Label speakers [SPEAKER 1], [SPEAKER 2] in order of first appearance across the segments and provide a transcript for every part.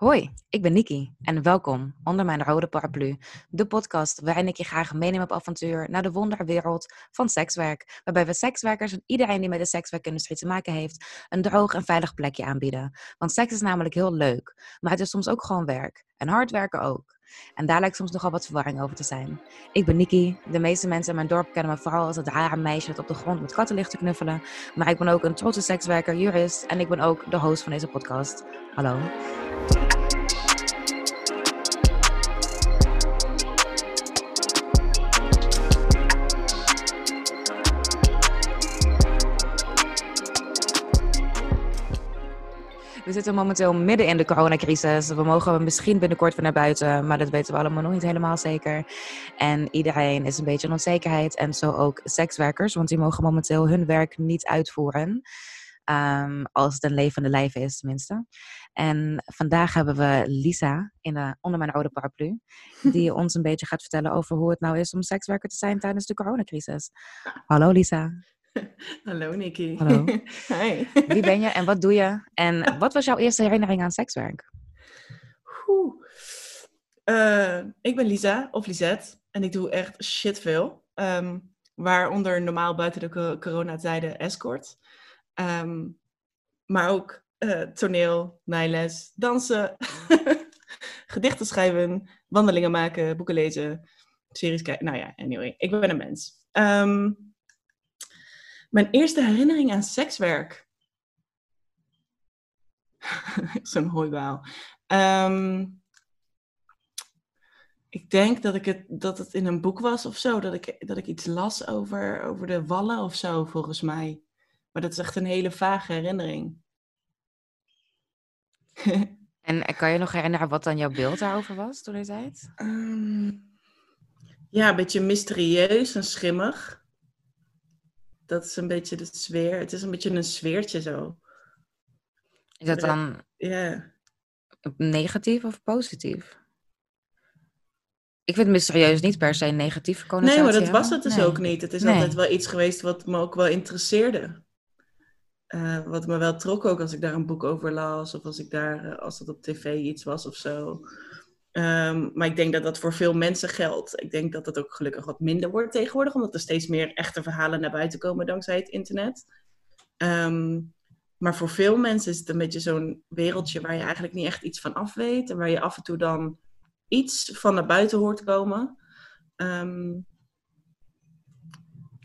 [SPEAKER 1] Hoi, ik ben Niki en welkom onder mijn rode paraplu, de podcast waarin ik je graag meeneem op avontuur naar de wonderwereld van sekswerk, waarbij we sekswerkers en iedereen die met de sekswerkindustrie te maken heeft, een droog en veilig plekje aanbieden. Want seks is namelijk heel leuk, maar het is soms ook gewoon werk en hard werken ook. En daar lijkt soms nogal wat verwarring over te zijn. Ik ben Niki. De meeste mensen in mijn dorp kennen me vooral als het rare meisje dat op de grond met katten ligt te knuffelen. Maar ik ben ook een trotse sekswerker, jurist en ik ben ook de host van deze podcast. Hallo. We zitten momenteel midden in de coronacrisis. We mogen misschien binnenkort weer naar buiten, maar dat weten we allemaal nog niet helemaal zeker. En iedereen is een beetje in onzekerheid. En zo ook sekswerkers, want die mogen momenteel hun werk niet uitvoeren. Um, als het een levende lijf is, tenminste. En vandaag hebben we Lisa in de, onder mijn oude paraplu, die ons een beetje gaat vertellen over hoe het nou is om sekswerker te zijn tijdens de coronacrisis. Hallo Lisa.
[SPEAKER 2] Hallo Nikki.
[SPEAKER 1] Hallo.
[SPEAKER 2] Hi.
[SPEAKER 1] Wie ben je en wat doe je? En wat was jouw eerste herinnering aan sekswerk?
[SPEAKER 2] Uh, ik ben Lisa, of Lisette, en ik doe echt shit veel. Um, waaronder normaal buiten de coronatijden escort. Um, maar ook uh, toneel, nijles, dansen, gedichten schrijven, wandelingen maken, boeken lezen, series kijken. Nou ja, anyway, ik ben een mens. Um, mijn eerste herinnering aan sekswerk. Zo'n hooibaal. Um, ik denk dat, ik het, dat het in een boek was of zo. Dat ik, dat ik iets las over, over de wallen of zo, volgens mij. Maar dat is echt een hele vage herinnering.
[SPEAKER 1] en kan je nog herinneren wat dan jouw beeld daarover was toen je zei het?
[SPEAKER 2] Um, ja, een beetje mysterieus en schimmig dat is een beetje de sfeer. Het is een beetje een sfeertje zo.
[SPEAKER 1] Is dat dan
[SPEAKER 2] ja.
[SPEAKER 1] negatief of positief? Ik vind mysterieus niet per se een negatieve connotatie
[SPEAKER 2] Nee, maar dat was het dus ook niet. Het is altijd wel iets geweest wat me ook wel interesseerde. Uh, wat me wel trok ook als ik daar een boek over las. Of als, ik daar, uh, als dat op tv iets was of zo. Um, maar ik denk dat dat voor veel mensen geldt. Ik denk dat dat ook gelukkig wat minder wordt tegenwoordig, omdat er steeds meer echte verhalen naar buiten komen dankzij het internet. Um, maar voor veel mensen is het een beetje zo'n wereldje waar je eigenlijk niet echt iets van af weet en waar je af en toe dan iets van naar buiten hoort komen. Um,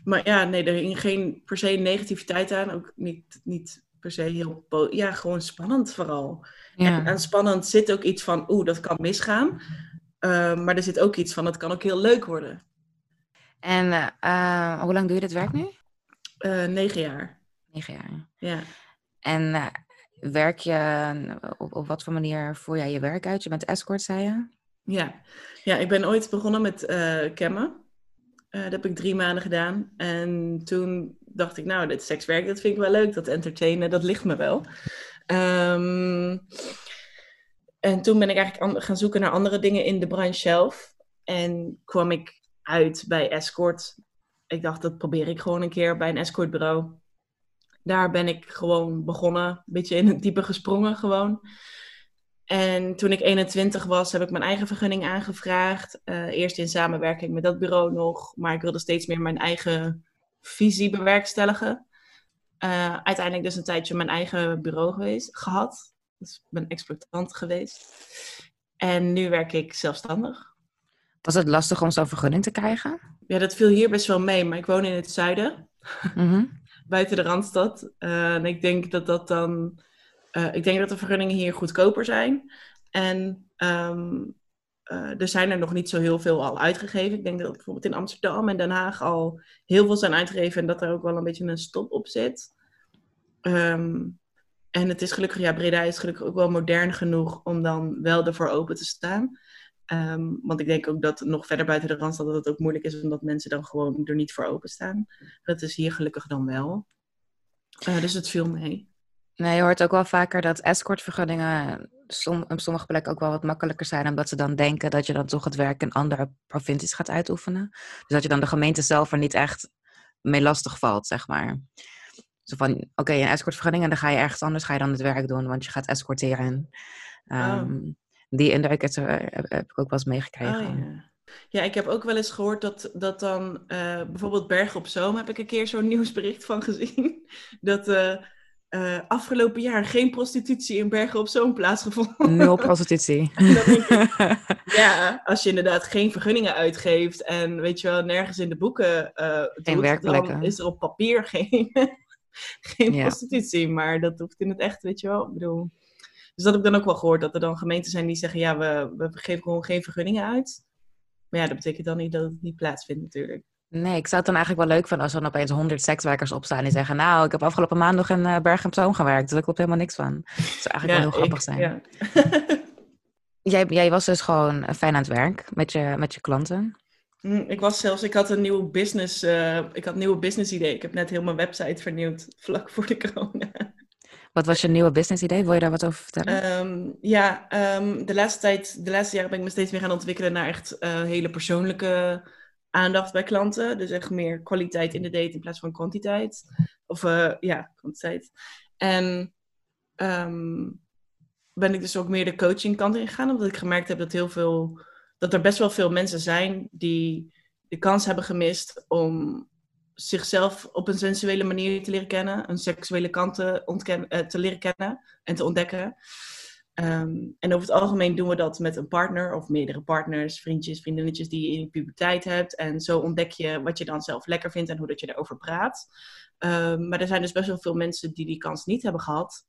[SPEAKER 2] maar ja, nee, er ging geen per se negativiteit aan, ook niet, niet per se heel. Ja, gewoon spannend vooral. Ja. En, spannend zit ook iets van, oeh, dat kan misgaan. Uh, maar er zit ook iets van, het kan ook heel leuk worden.
[SPEAKER 1] En uh, hoe lang doe je dit werk nu?
[SPEAKER 2] Uh, negen jaar.
[SPEAKER 1] Negen jaar.
[SPEAKER 2] Ja.
[SPEAKER 1] En werk je, op, op wat voor manier voer jij je werk uit? Je bent escort, zei je?
[SPEAKER 2] Ja, ja ik ben ooit begonnen met cammen. Dat heb ik drie maanden gedaan. En toen dacht ik, nou, dit sekswerk, dat vind ik wel leuk. Dat entertainen, dat ligt me wel. Um, en toen ben ik eigenlijk gaan zoeken naar andere dingen in de branche zelf. En kwam ik uit bij Escort. Ik dacht, dat probeer ik gewoon een keer bij een escortbureau. Daar ben ik gewoon begonnen, een beetje in het diepe gesprongen gewoon. En toen ik 21 was, heb ik mijn eigen vergunning aangevraagd. Uh, eerst in samenwerking met dat bureau nog, maar ik wilde steeds meer mijn eigen visie bewerkstelligen. Uh, uiteindelijk dus een tijdje mijn eigen bureau geweest, gehad. Dus ik ben exploitant geweest. En nu werk ik zelfstandig.
[SPEAKER 1] Was het lastig om zo'n vergunning te krijgen?
[SPEAKER 2] Ja, dat viel hier best wel mee. Maar ik woon in het zuiden. Mm buiten de Randstad. Uh, en ik denk dat dat dan... Uh, ik denk dat de vergunningen hier goedkoper zijn. En um, uh, er zijn er nog niet zo heel veel al uitgegeven. Ik denk dat bijvoorbeeld in Amsterdam en Den Haag al heel veel zijn uitgegeven en dat er ook wel een beetje een stop op zit. Um, en het is gelukkig, ja, Breda is gelukkig ook wel modern genoeg om dan wel ervoor open te staan. Um, want ik denk ook dat nog verder buiten de Randstad dat het ook moeilijk is omdat mensen dan gewoon er niet voor openstaan. Dat is hier gelukkig dan wel. Uh, dus het viel mee.
[SPEAKER 1] Nee, je hoort ook wel vaker dat escortvergunningen som, op sommige plekken ook wel wat makkelijker zijn, omdat ze dan denken dat je dan toch het werk in andere provincies gaat uitoefenen. Dus dat je dan de gemeente zelf er niet echt mee lastig valt, zeg maar. Zo van, oké, okay, een escortvergunning en dan ga je ergens anders ga je dan het werk doen, want je gaat escorteren. Ehm, Die indruk heb, heb ik ook wel eens meegekregen.
[SPEAKER 2] Oh, ja. Ja, ik heb ook wel eens gehoord dat, dat dan uh, bijvoorbeeld Bergen op Zoom heb ik een keer zo'n nieuwsbericht van gezien. Dat uh, uh, afgelopen jaar geen prostitutie in Bergen op Zoom plaatsgevonden.
[SPEAKER 1] Nul prostitutie.
[SPEAKER 2] ja, als je inderdaad geen vergunningen uitgeeft en weet je wel, nergens in de boeken
[SPEAKER 1] geen doet, dan
[SPEAKER 2] is er op papier geen, geen ja. prostitutie. Maar dat hoeft in het echt, weet je wel. Ik bedoel, dus dat heb ik dan ook wel gehoord, dat er dan gemeenten zijn die zeggen, ja, we, we geven gewoon geen vergunningen uit. Maar ja, dat betekent dan niet dat het niet plaatsvindt natuurlijk.
[SPEAKER 1] Nee, ik zou het dan eigenlijk wel leuk vinden als er dan opeens honderd sekswerkers opstaan die zeggen... Nou, ik heb afgelopen maand nog in uh, Zoom gewerkt. Daar klopt helemaal niks van. Dat zou eigenlijk wel heel grappig zijn. Ja. jij, jij was dus gewoon fijn aan het werk met je, met je klanten.
[SPEAKER 2] Hm, ik was zelfs, ik had een nieuw business, uh, ik had een nieuwe business idee. Ik heb net heel mijn website vernieuwd, vlak voor de corona.
[SPEAKER 1] Wat was je nieuwe business idee? Wil je daar wat over vertellen?
[SPEAKER 2] Um, ja, um, de laatste tijd, de laatste jaren ben ik me steeds meer gaan ontwikkelen naar echt uh, hele persoonlijke aandacht bij klanten. Dus echt meer kwaliteit in de date in plaats van kwantiteit. Of uh, ja, kwantiteit. En um, ben ik dus ook meer de coaching kant in gegaan, omdat ik gemerkt heb dat heel veel, dat er best wel veel mensen zijn die de kans hebben gemist om zichzelf op een sensuele manier te leren kennen, een seksuele kant te, uh, te leren kennen en te ontdekken. Um, en over het algemeen doen we dat met een partner of meerdere partners, vriendjes, vriendinnetjes die je in de puberteit hebt. En zo ontdek je wat je dan zelf lekker vindt en hoe dat je erover praat. Um, maar er zijn dus best wel veel mensen die die kans niet hebben gehad.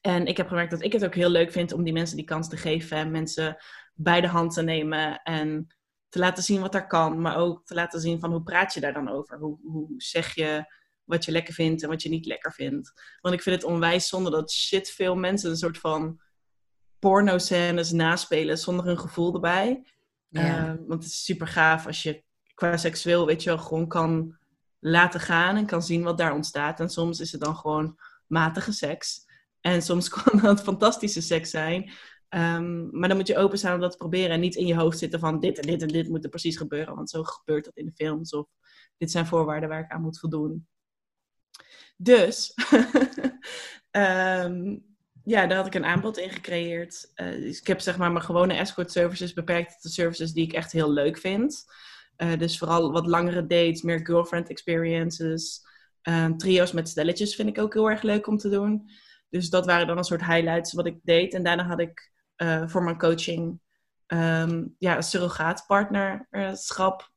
[SPEAKER 2] En ik heb gemerkt dat ik het ook heel leuk vind om die mensen die kans te geven en mensen bij de hand te nemen en te laten zien wat er kan, maar ook te laten zien van hoe praat je daar dan over? Hoe, hoe zeg je wat je lekker vindt en wat je niet lekker vindt? Want ik vind het onwijs zonde dat shit veel mensen een soort van porno-scènes naspelen zonder een gevoel erbij. Ja. Uh, want het is super gaaf als je qua seksueel, weet je wel, gewoon kan laten gaan en kan zien wat daar ontstaat. En soms is het dan gewoon matige seks. En soms kan dat fantastische seks zijn. Um, maar dan moet je openstaan om dat te proberen en niet in je hoofd zitten van dit en dit en dit moet er precies gebeuren, want zo gebeurt dat in de films of dit zijn voorwaarden waar ik aan moet voldoen. Dus, um, ja, daar had ik een aanbod in gecreëerd. Uh, dus ik heb zeg maar mijn gewone escort services beperkt tot de services die ik echt heel leuk vind. Uh, dus vooral wat langere dates, meer girlfriend experiences. Uh, trio's met stelletjes vind ik ook heel erg leuk om te doen. Dus dat waren dan een soort highlights wat ik deed. En daarna had ik uh, voor mijn coaching um, ja, een surrogaatpartnerschap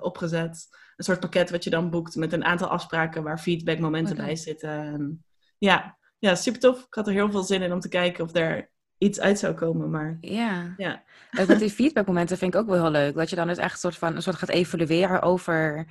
[SPEAKER 2] opgezet. Een soort pakket wat je dan boekt met een aantal afspraken waar feedbackmomenten okay. bij zitten. En ja, ja, super tof. Ik had er heel veel zin in om te kijken of er iets uit zou komen. Maar
[SPEAKER 1] ja, ja. Ook die feedbackmomenten vind ik ook wel heel leuk. Dat je dan dus echt een soort van een soort gaat evalueren over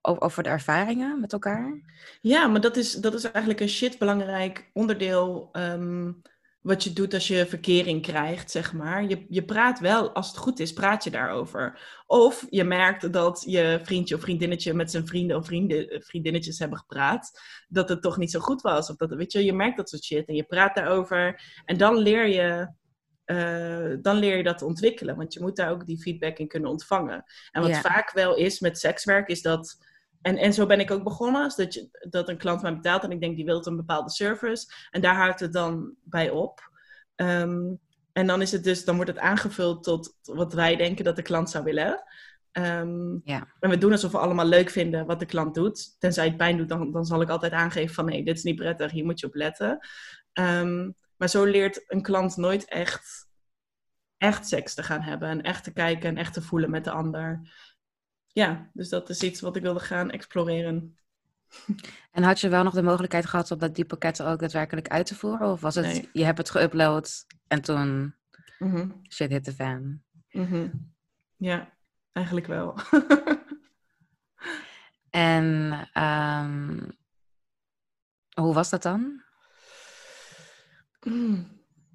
[SPEAKER 1] over de ervaringen met elkaar?
[SPEAKER 2] Ja, maar dat is, dat is eigenlijk een shit belangrijk onderdeel um, wat je doet als je verkering krijgt, zeg maar. Je, je praat wel, als het goed is, praat je daarover. Of je merkt dat je vriendje of vriendinnetje met zijn vrienden of vrienden, vriendinnetjes hebben gepraat, dat het toch niet zo goed was. Of dat, weet je, je merkt dat soort shit en je praat daarover. En dan leer je uh, dan leer je dat ontwikkelen. Want je moet daar ook die feedback in kunnen ontvangen. En wat ja. vaak wel is met sekswerk, is dat. En, en zo ben ik ook begonnen. Dat, je, dat een klant mij betaalt en ik denk die wil een bepaalde service. En daar houdt het dan bij op. Um, en dan is het dus, dan wordt het aangevuld tot wat wij denken dat de klant zou willen. Um, ja. En we doen alsof we allemaal leuk vinden wat de klant doet. Tenzij het pijn doet, dan, dan zal ik altijd aangeven van nee, dit is niet prettig, hier moet je op letten. Um, maar zo leert een klant nooit echt, echt seks te gaan hebben. En echt te kijken en echt te voelen met de ander. Ja, dus dat is iets wat ik wilde gaan exploreren.
[SPEAKER 1] En had je wel nog de mogelijkheid gehad om dat die pakketten ook daadwerkelijk uit te voeren? Of was het, nee. je hebt het geüpload en toen mm -hmm. shit hit the fan?
[SPEAKER 2] Mm -hmm. Ja, eigenlijk wel.
[SPEAKER 1] en um, hoe was dat dan?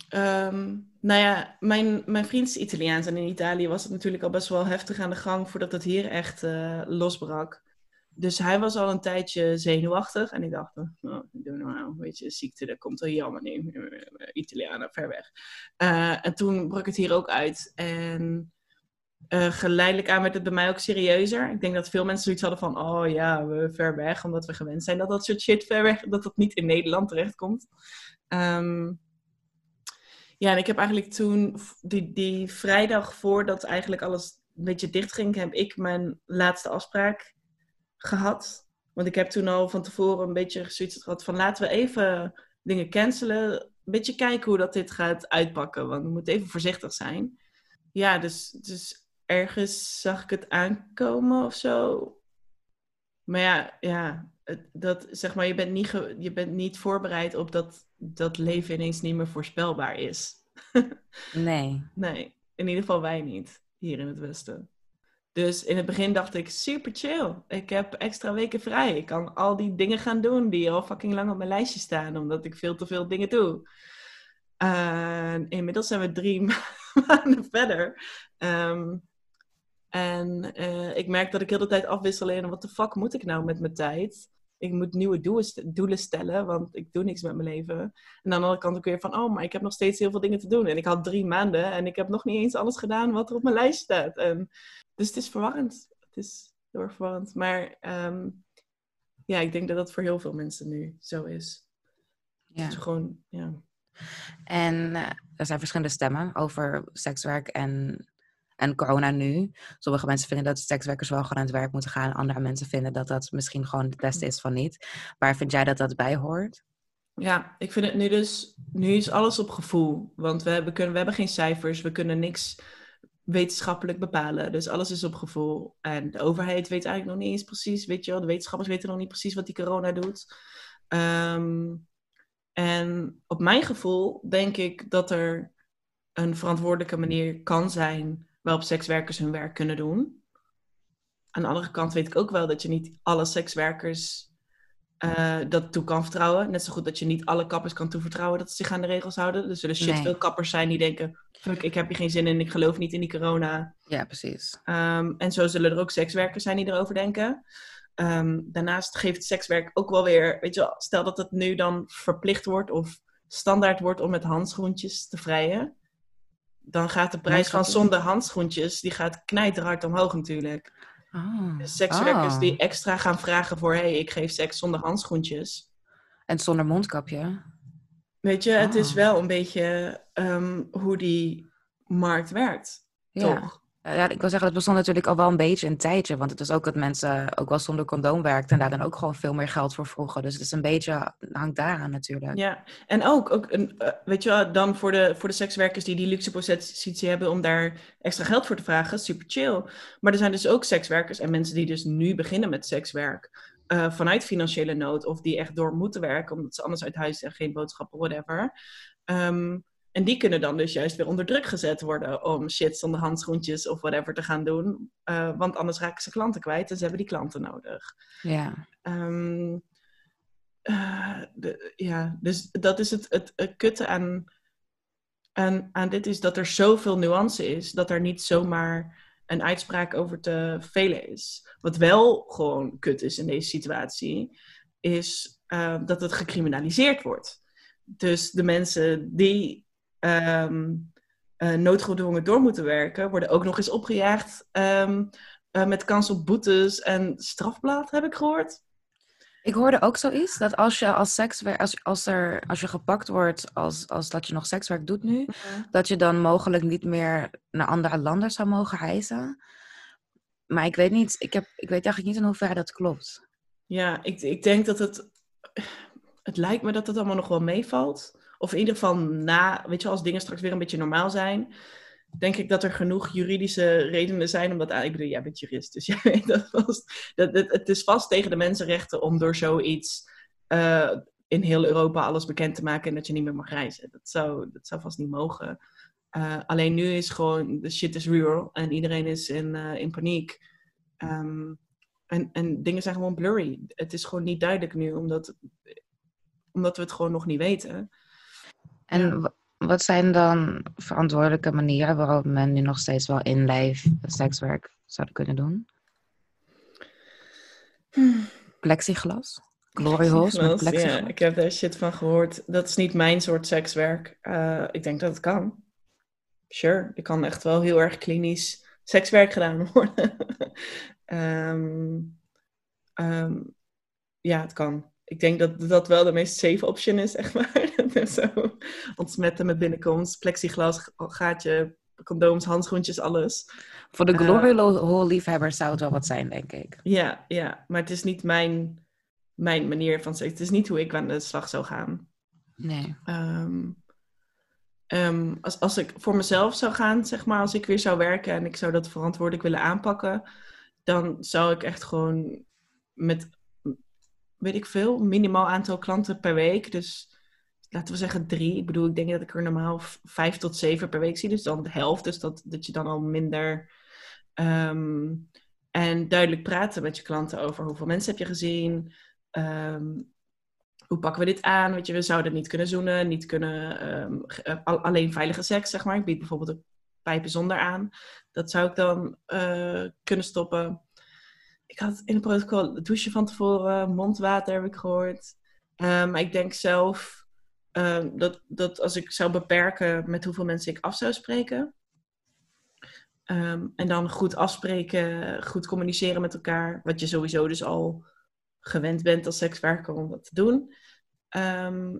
[SPEAKER 2] Um, nou ja, mijn, mijn vriend is Italiaans en in Italië was het natuurlijk al best wel heftig aan de gang voordat het hier echt uh, losbrak. Dus hij was al een tijdje zenuwachtig en ik dacht, oh, doe nou, weet je, ziekte, dat komt er hier allemaal niet. Italianen, ver weg. Uh, en toen brak het hier ook uit en uh, geleidelijk aan werd het bij mij ook serieuzer. Ik denk dat veel mensen zoiets hadden van, oh ja, we ver weg, omdat we gewend zijn dat dat soort shit ver weg, dat dat niet in Nederland terechtkomt. Um, Ja, en ik heb eigenlijk toen, die, die vrijdag voordat eigenlijk alles een beetje dicht ging, heb ik mijn laatste afspraak gehad. Want ik heb toen al van tevoren een beetje zoiets gehad van laten we even dingen cancelen. Een beetje kijken hoe dat dit gaat uitpakken, want we moeten even voorzichtig zijn. Ja, dus, dus ergens zag ik het aankomen of zo. Maar ja, ja dat, zeg maar, je, bent niet je bent niet voorbereid op dat dat leven ineens niet meer voorspelbaar is.
[SPEAKER 1] nee.
[SPEAKER 2] Nee, in ieder geval wij niet, hier in het Westen. Dus in het begin dacht ik, super chill. Ik heb extra weken vrij. Ik kan al die dingen gaan doen die al fucking lang op mijn lijstje staan, omdat ik veel te veel dingen doe. Uh, inmiddels zijn we drie maanden verder. Um, en uh, ik merk dat ik heel de tijd afwissel in wat de fuck moet ik nou met mijn tijd? Ik moet nieuwe doelen stellen, want ik doe niks met mijn leven. En aan de andere kant ook weer van, oh, maar ik heb nog steeds heel veel dingen te doen. En ik had drie maanden en ik heb nog niet eens alles gedaan wat er op mijn lijst staat. En, dus het is verwarrend. Het is heel erg verwarrend. Maar um, ja, ik denk dat dat voor heel veel mensen nu zo is. Ja. Het is gewoon, ja.
[SPEAKER 1] En uh, er zijn verschillende stemmen over sekswerk en en corona nu. Sommige mensen vinden dat sekswerkers wel gewoon aan het werk moeten gaan. Andere mensen vinden dat dat misschien gewoon de test is van niet. Waar vind jij dat dat bij hoort?
[SPEAKER 2] Ja, ik vind het nu dus... Nu is alles op gevoel. Want we hebben, kunnen, we hebben geen cijfers. We kunnen niks wetenschappelijk bepalen. Dus alles is op gevoel. En de overheid weet eigenlijk nog niet eens precies. Weet je wel, de wetenschappers weten nog niet precies wat die corona doet. Ehm, en op mijn gevoel denk ik dat er een verantwoordelijke manier kan zijn waarop sekswerkers hun werk kunnen doen. Aan de andere kant weet ik ook wel dat je niet alle sekswerkers uh, dat toe kan vertrouwen. Net zo goed dat je niet alle kappers kan toevertrouwen dat ze zich aan de regels houden. Er zullen shit veel kappers zijn die denken: fuck, ik heb hier geen zin in, ik geloof niet in die corona.
[SPEAKER 1] Ja, precies.
[SPEAKER 2] Um, en zo zullen er ook sekswerkers zijn die erover denken. Um, daarnaast geeft sekswerk ook wel weer, weet je wel, stel dat het nu dan verplicht wordt of standaard wordt om met handschoentjes te vrijen dan gaat de prijs van zonder handschoentjes, die gaat knijterhard omhoog natuurlijk. Dus sekswerkers die ah. extra gaan vragen voor, hé, hey, ik geef seks zonder handschoentjes.
[SPEAKER 1] En zonder mondkapje.
[SPEAKER 2] Weet je, het is ah. wel een beetje um, hoe die markt werkt. Ja. Toch?
[SPEAKER 1] Eh, ja, ik wil zeggen, het bestond natuurlijk al wel een beetje een tijdje. Want het is ook dat mensen ook wel zonder condoom werkten en daar dan ook gewoon veel meer geld voor vroegen. Dus het is een beetje, hangt daaraan natuurlijk.
[SPEAKER 2] Ja, en ook, ook een, eh, weet je wel, dan voor de, voor de sekswerkers die die luxe positie hebben om daar extra geld voor te vragen, super chill. Maar er zijn dus ook sekswerkers en mensen die dus nu beginnen met sekswerk. Uh, vanuit financiële nood of die echt door moeten werken omdat ze anders uit huis zijn, geen boodschappen, whatever. Um, en die kunnen dan dus juist weer onder druk gezet worden om shit zonder handschoentjes of whatever te gaan doen. Uh, want anders raken ze klanten kwijt en ze hebben die klanten nodig.
[SPEAKER 1] Ja.
[SPEAKER 2] Um, uh, de, ja, dus dat is het, het, het kutte aan, aan, aan dit is dat er zoveel nuance is, dat er niet zomaar een uitspraak over te velen is. Wat wel gewoon kut is in deze situatie, is uh, dat het gecriminaliseerd wordt. Dus de mensen die um, uh, noodgedwongen door moeten werken, worden ook nog eens opgejaagd um, uh, met kans op boetes en strafblad, heb ik gehoord.
[SPEAKER 1] Ik hoorde ook zoiets, dat als je als sekswerk, als, als, er, als je gepakt wordt als, als dat je nog sekswerk doet nu, dat je dan mogelijk niet meer naar andere landen zou mogen reizen. Maar ik weet niet, ik, heb, ik weet eigenlijk niet in hoeverre dat klopt.
[SPEAKER 2] Ja, ik, ik denk dat het, het lijkt me dat het allemaal nog wel meevalt. Of in ieder geval na, weet je, als dingen straks weer een beetje normaal zijn, denk ik dat er genoeg juridische redenen zijn. Omdat, ah, ik bedoel, jij bent jurist, dus jij weet dat. Dat, het, is vast tegen de mensenrechten om door zoiets uh, in heel Europa alles bekend te maken en dat je niet meer mag reizen. Dat zou, dat zou vast niet mogen. Uh, alleen nu is gewoon, de shit is real en iedereen is in, uh, in paniek. Um, en, en dingen zijn gewoon blurry. Het is gewoon niet duidelijk nu, omdat, omdat we het gewoon nog niet weten.
[SPEAKER 1] En wat zijn dan verantwoordelijke manieren waarop men nu nog steeds wel in lijf sekswerk zou kunnen doen? Hmm. Plexiglas? Glory holes met plexiglas?
[SPEAKER 2] Ja, ik heb daar shit van gehoord. Dat is niet mijn soort sekswerk. Uh, ik denk dat het kan. Sure, ik kan echt wel heel erg klinisch sekswerk gedaan worden. um, um, ja, het kan. Ik denk dat dat wel de meest safe option is, zeg maar. Zo ontsmetten met binnenkomst, plexiglas, gaatje, condooms, handschoentjes, alles.
[SPEAKER 1] Voor de
[SPEAKER 2] Eh,
[SPEAKER 1] glory hole liefhebbers zou het wel wat zijn, denk ik.
[SPEAKER 2] Ja, ja, maar het is niet mijn, mijn manier van seks. Het is niet hoe ik aan de slag zou gaan.
[SPEAKER 1] Nee.
[SPEAKER 2] Ehm, ehm, als, als ik voor mezelf zou gaan, zeg maar, als ik weer zou werken en ik zou dat verantwoordelijk willen aanpakken, dan zou ik echt gewoon met, weet ik veel, minimaal aantal klanten per week. Dus laten we zeggen drie. Ik bedoel, ik denk dat ik er normaal vijf tot zeven per week zie, dus dan de helft. Dus dat, dat je dan al minder. ehm, en duidelijk praten met je klanten over hoeveel mensen heb je gezien. Ehm, hoe pakken we dit aan? Weet je, we zouden niet kunnen zoenen, niet kunnen ehm, eh, al- alleen veilige seks, zeg maar. Ik bied bijvoorbeeld de pijpen zonder aan. Dat zou ik dan eh, kunnen stoppen. Ik had in het protocol douchen van tevoren, mondwater heb ik gehoord. Ehm, maar ik denk zelf ehm, dat, dat als ik zou beperken met hoeveel mensen ik af zou spreken. ehm, en dan goed afspreken, goed communiceren met elkaar. Wat je sowieso dus al gewend bent als sekswerker om dat te doen.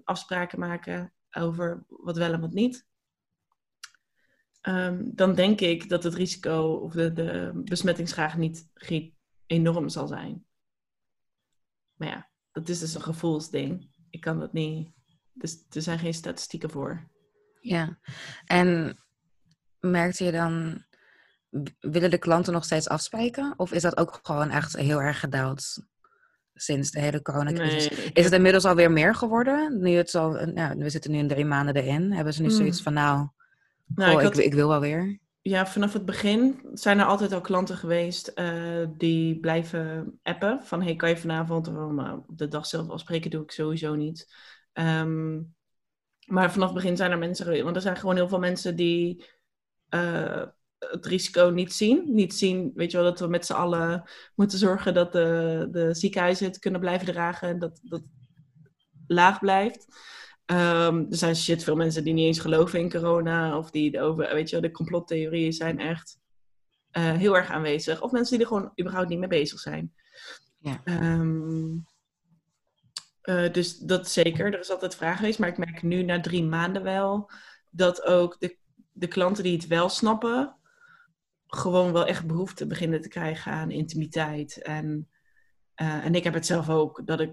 [SPEAKER 2] Afspraken maken over wat wel en wat niet. Dan denk ik dat het risico of de, de besmettingsgraad niet enorm zal zijn. Maar ja, dat is dus een gevoelsding. Ik kan dat niet. Dus er zijn geen statistieken voor.
[SPEAKER 1] Ja. En merkte je dan, willen de klanten nog steeds afspreken? Of is dat ook gewoon echt heel erg gedaald sinds de hele coronacrisis?
[SPEAKER 2] Nee,
[SPEAKER 1] Is het inmiddels alweer meer geworden? Nu het zo, ja, we zitten nu in drie maanden erin. Hebben ze nu
[SPEAKER 2] Mm.
[SPEAKER 1] zoiets van, nou,
[SPEAKER 2] nou, ik
[SPEAKER 1] ik wil wel weer.
[SPEAKER 2] Ja, vanaf het begin zijn er altijd al klanten geweest eh, die blijven appen. Van, hey, kan je vanavond of eh, op de dag zelf afspreken? Doe ik sowieso niet. Ehm, maar vanaf het begin zijn er mensen geweest. Want er zijn gewoon heel veel mensen die eh, het risico niet zien. Niet zien, weet je wel, dat we met z'n allen moeten zorgen dat de, de ziekenhuizen het kunnen blijven dragen. En dat dat laag blijft. Ehm, er zijn shit veel mensen die niet eens geloven in corona. Of die over, weet je de complottheorieën zijn echt eh, heel erg aanwezig. Of mensen die er gewoon überhaupt niet mee bezig zijn.
[SPEAKER 1] Ja.
[SPEAKER 2] Ehm, eh, dus dat zeker. Er is altijd vraag geweest. Maar ik merk nu na drie maanden wel dat ook de, de klanten die het wel snappen, gewoon wel echt behoefte beginnen te krijgen aan intimiteit. En, eh, en ik heb het zelf ook, dat ik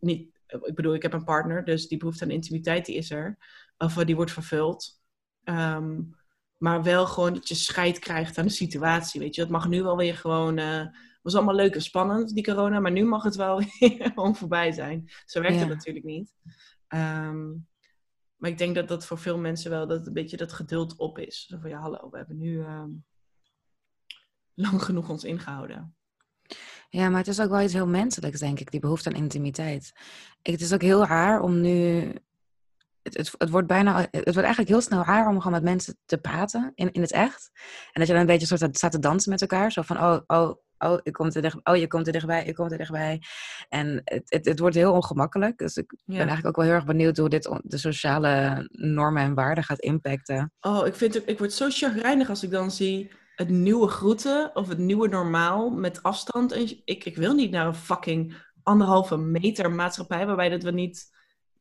[SPEAKER 2] niet, ik bedoel, ik heb een partner, dus die behoefte aan intimiteit die is er. Of eh, die wordt vervuld. Ehm, maar wel gewoon dat je scheid krijgt aan de situatie. Weet je, dat mag nu wel weer gewoon. eh was allemaal leuk en spannend, die corona, maar nu mag het wel weer gewoon voorbij zijn. Zo werkt het natuurlijk niet. Ehm, maar ik denk dat dat voor veel mensen wel dat een beetje dat geduld op is. Zo van ja, hallo, we hebben nu ehm, lang genoeg ons ingehouden.
[SPEAKER 1] Ja, maar het is ook wel iets heel menselijks, denk ik, die behoefte aan intimiteit. Ik- Het is ook heel raar om nu. Het, het, het wordt bijna. Het wordt eigenlijk heel snel raar om gewoon met mensen te praten in, in het echt. En dat je dan een beetje soort staat te dansen met elkaar. Zo van: oh, oh, oh, ik kom er dicht, oh je komt er dichtbij, je komt er dichtbij. En het, het, het wordt heel ongemakkelijk. Dus ik ben eigenlijk ook wel heel erg benieuwd hoe dit de sociale normen en waarden gaat impacten.
[SPEAKER 2] Oh, ik, vind ik word zo chagrijnig als ik dan zie het nieuwe groeten of het nieuwe normaal met afstand. En ik, ik wil niet naar een fucking anderhalve meter maatschappij waarbij dat we niet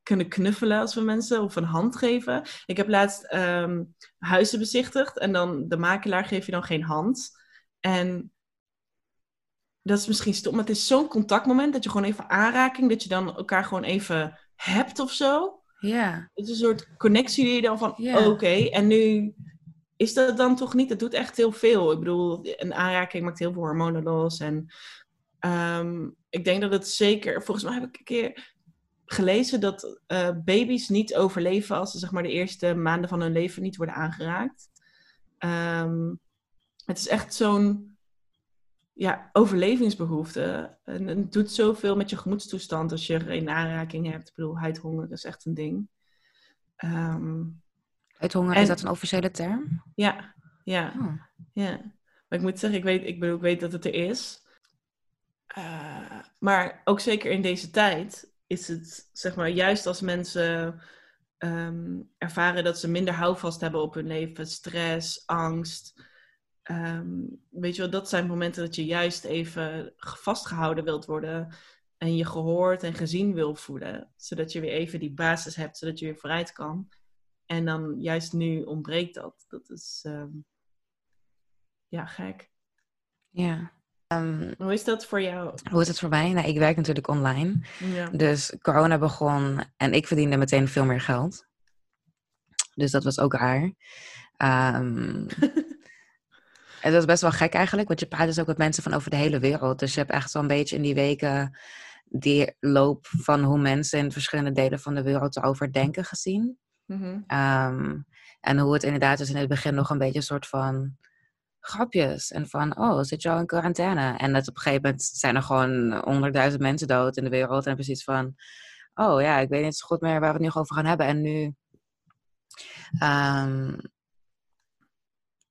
[SPEAKER 2] kunnen knuffelen als we mensen of een hand geven. Ik heb laatst ehm, huizen bezichtigd en dan de makelaar geef je dan geen hand. En dat is misschien stom, maar het is zo'n contactmoment dat je gewoon even aanraking, dat je dan elkaar gewoon even hebt of zo.
[SPEAKER 1] Ja,
[SPEAKER 2] Het is een soort connectie die je dan van, oké, en nu is dat dan toch niet? Het doet echt heel veel. Ik bedoel, een aanraking maakt heel veel hormonen los. En ehm, ik denk dat het zeker, volgens mij heb ik een keer gelezen dat eh, baby's niet overleven als ze zeg maar de eerste maanden van hun leven niet worden aangeraakt. Ehm, het is echt zo'n ja, overlevingsbehoefte. En, het doet zoveel met je gemoedstoestand als je geen aanraking hebt. Ik bedoel, huidhonger is echt een ding. Ehm,
[SPEAKER 1] uithonger,
[SPEAKER 2] En-
[SPEAKER 1] is dat een officiële term?
[SPEAKER 2] ja, ja,
[SPEAKER 1] Oh.
[SPEAKER 2] ja. Maar ik moet zeggen, ik weet, ik bedoel, ik weet dat het er is. Eh, maar ook zeker in deze tijd is het, zeg maar, juist als mensen ehm, ervaren dat ze minder houvast hebben op hun leven, stress, angst. ehm, weet je wel, dat zijn momenten dat je juist even vastgehouden wilt worden. en je gehoord en gezien wil voelen. Zodat je weer even die basis hebt, zodat je weer vooruit kan. En dan juist nu ontbreekt dat. Dat is ehm, ja gek.
[SPEAKER 1] Ja. Ehm,
[SPEAKER 2] hoe is dat voor jou?
[SPEAKER 1] Hoe is het voor mij? Nou, ik werk natuurlijk online. Ja. Dus corona begon en ik verdiende meteen veel meer geld. Dus dat was ook raar. Um, het was best wel gek eigenlijk, want je praat dus ook met mensen van over de hele wereld. Dus je hebt echt zo'n beetje in die weken die loop van hoe mensen in verschillende delen van de wereld erover denken gezien. Mm en hoe het inderdaad dus in het begin nog een beetje een soort van grapjes. En van, oh, zit al in quarantaine? En dat op een gegeven moment zijn er gewoon honderdduizend mensen dood in de wereld. En precies van, oh ja, ik weet niet zo goed meer waar we het nu over gaan hebben. En nu um,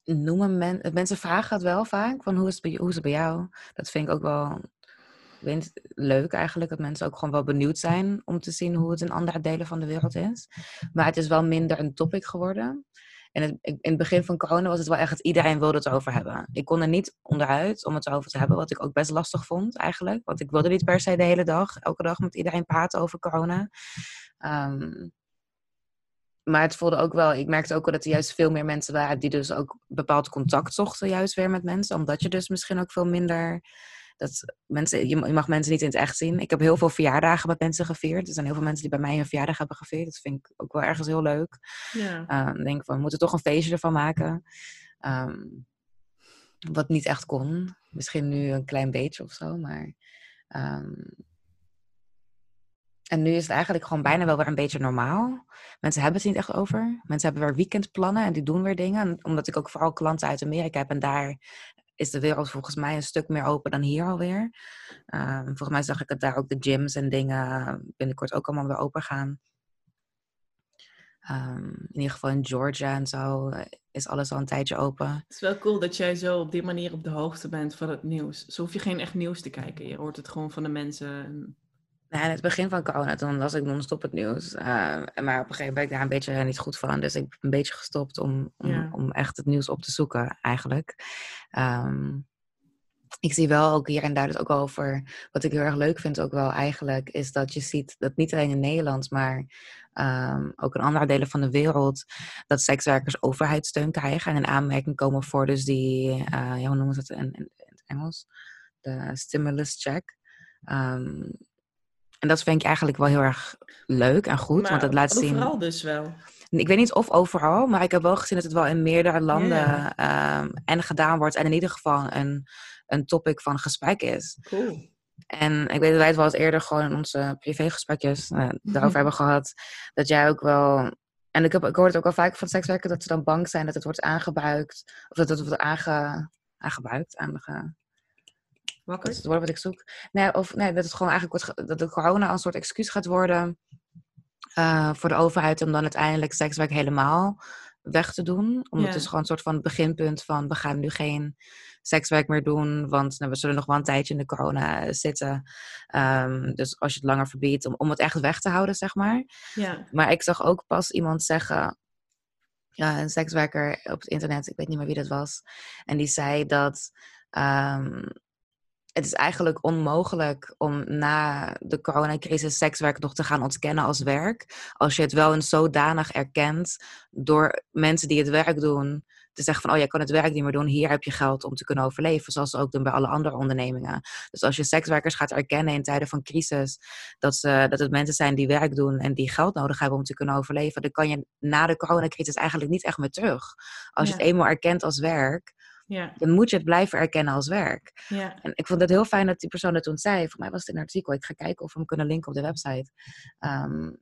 [SPEAKER 1] noemen men, mensen vragen het wel vaak, van hoe is, het bij, hoe is het bij jou? Dat vind ik ook wel weet, leuk eigenlijk, dat mensen ook gewoon wel benieuwd zijn om te zien hoe het in andere delen van de wereld is. Maar het is wel minder een topic geworden. En het, in het begin van corona was het wel echt dat iedereen wilde het over hebben. Ik kon er niet onderuit om het over te hebben, wat ik ook best lastig vond eigenlijk. Want ik wilde niet per se de hele dag, elke dag met iedereen praten over corona. Um, maar het voelde ook wel, ik merkte ook wel dat er juist veel meer mensen waren die dus ook bepaald contact zochten, juist weer met mensen. Omdat je dus misschien ook veel minder. Dat mensen, je mag mensen niet in het echt zien. Ik heb heel veel verjaardagen met mensen gevierd. Er zijn heel veel mensen die bij mij een verjaardag hebben gevierd. Dat vind ik ook wel ergens heel leuk. Ja. Um, denk van, we moeten toch een feestje ervan maken. Ehm, wat niet echt kon. Misschien nu een klein beetje of zo, maar ehm, en nu is het eigenlijk gewoon bijna wel weer een beetje normaal. Mensen hebben het niet echt over. Mensen hebben weer weekendplannen en die doen weer dingen. omdat ik ook vooral klanten uit Amerika heb en daar is de wereld volgens mij een stuk meer open dan hier alweer. Um, volgens mij zag ik het daar ook de gyms en dingen binnenkort ook allemaal weer open gaan. Um, in ieder geval in Georgia en zo eh, is alles al een tijdje open.
[SPEAKER 2] Het is wel cool dat jij zo op die manier op de hoogte bent van het nieuws. Zo hoef je geen echt nieuws te kijken. Je hoort het gewoon van de mensen.
[SPEAKER 1] Nou, in het begin van corona, toen las ik non-stop het nieuws. Uh, maar op een gegeven moment ben ik daar een beetje niet goed van. Dus ik ben een beetje gestopt om, om, om echt het nieuws op te zoeken, eigenlijk. Um, ik zie wel ook hier en daar dus ook over. Wat ik heel erg leuk vind, ook wel eigenlijk, is dat je ziet dat niet alleen in Nederland, maar um, ook in andere delen van de wereld, dat sekswerkers overheidssteun krijgen en in aanmerking komen voor dus die, uh, ja, hoe noemen ze het in, in, in het Engels? De stimulus check. Um, en dat vind ik eigenlijk wel heel erg leuk en goed. want het laat zien.
[SPEAKER 2] Overal dus wel.
[SPEAKER 1] Ik weet niet of overal, maar ik heb wel gezien dat het wel in meerdere landen ehm, en gedaan wordt. En in ieder geval een, een topic van gesprek is.
[SPEAKER 2] Cool.
[SPEAKER 1] En ik weet dat wij het wel eens eerder gewoon in onze privégesprekjes uh, daarover hebben gehad. Dat jij ook wel. En ik, heb, ik hoor het ook wel vaak van sekswerken dat ze dan bang zijn dat het wordt aangebruikt. Of dat het wordt aange, aangebruikt. Aange,
[SPEAKER 2] Wakker?
[SPEAKER 1] Dat is het woord wat ik zoek. Nee, of nee, dat het gewoon eigenlijk wordt, dat de corona een soort excuus gaat worden uh, voor de overheid om dan uiteindelijk sekswerk helemaal weg te doen. Omdat het is gewoon een soort van beginpunt van we gaan nu geen sekswerk meer doen, want nou, we zullen nog wel een tijdje in de corona zitten. Um, dus als je het langer verbiedt, om, om het echt weg te houden, zeg maar.
[SPEAKER 2] Ja.
[SPEAKER 1] Maar ik zag ook pas iemand zeggen, ja, een sekswerker op het internet, ik weet niet meer wie dat was, en die zei dat um, het is eigenlijk onmogelijk om na de coronacrisis sekswerk nog te gaan ontkennen als werk. Als je het wel een zodanig erkent door mensen die het werk doen. Te zeggen van, oh jij kan het werk niet meer doen, hier heb je geld om te kunnen overleven. Zoals ze ook doen bij alle andere ondernemingen. Dus als je sekswerkers gaat erkennen in tijden van crisis, dat, ze, dat het mensen zijn die werk doen en die geld nodig hebben om te kunnen overleven, dan kan je na de coronacrisis eigenlijk niet echt meer terug. Als je het eenmaal erkent als werk,
[SPEAKER 2] ja.
[SPEAKER 1] Dan moet je het blijven erkennen als werk.
[SPEAKER 2] Ja.
[SPEAKER 1] En ik vond het heel fijn dat die persoon dat toen zei. Voor mij was het een artikel. Ik ga kijken of we hem kunnen linken op de website. Um,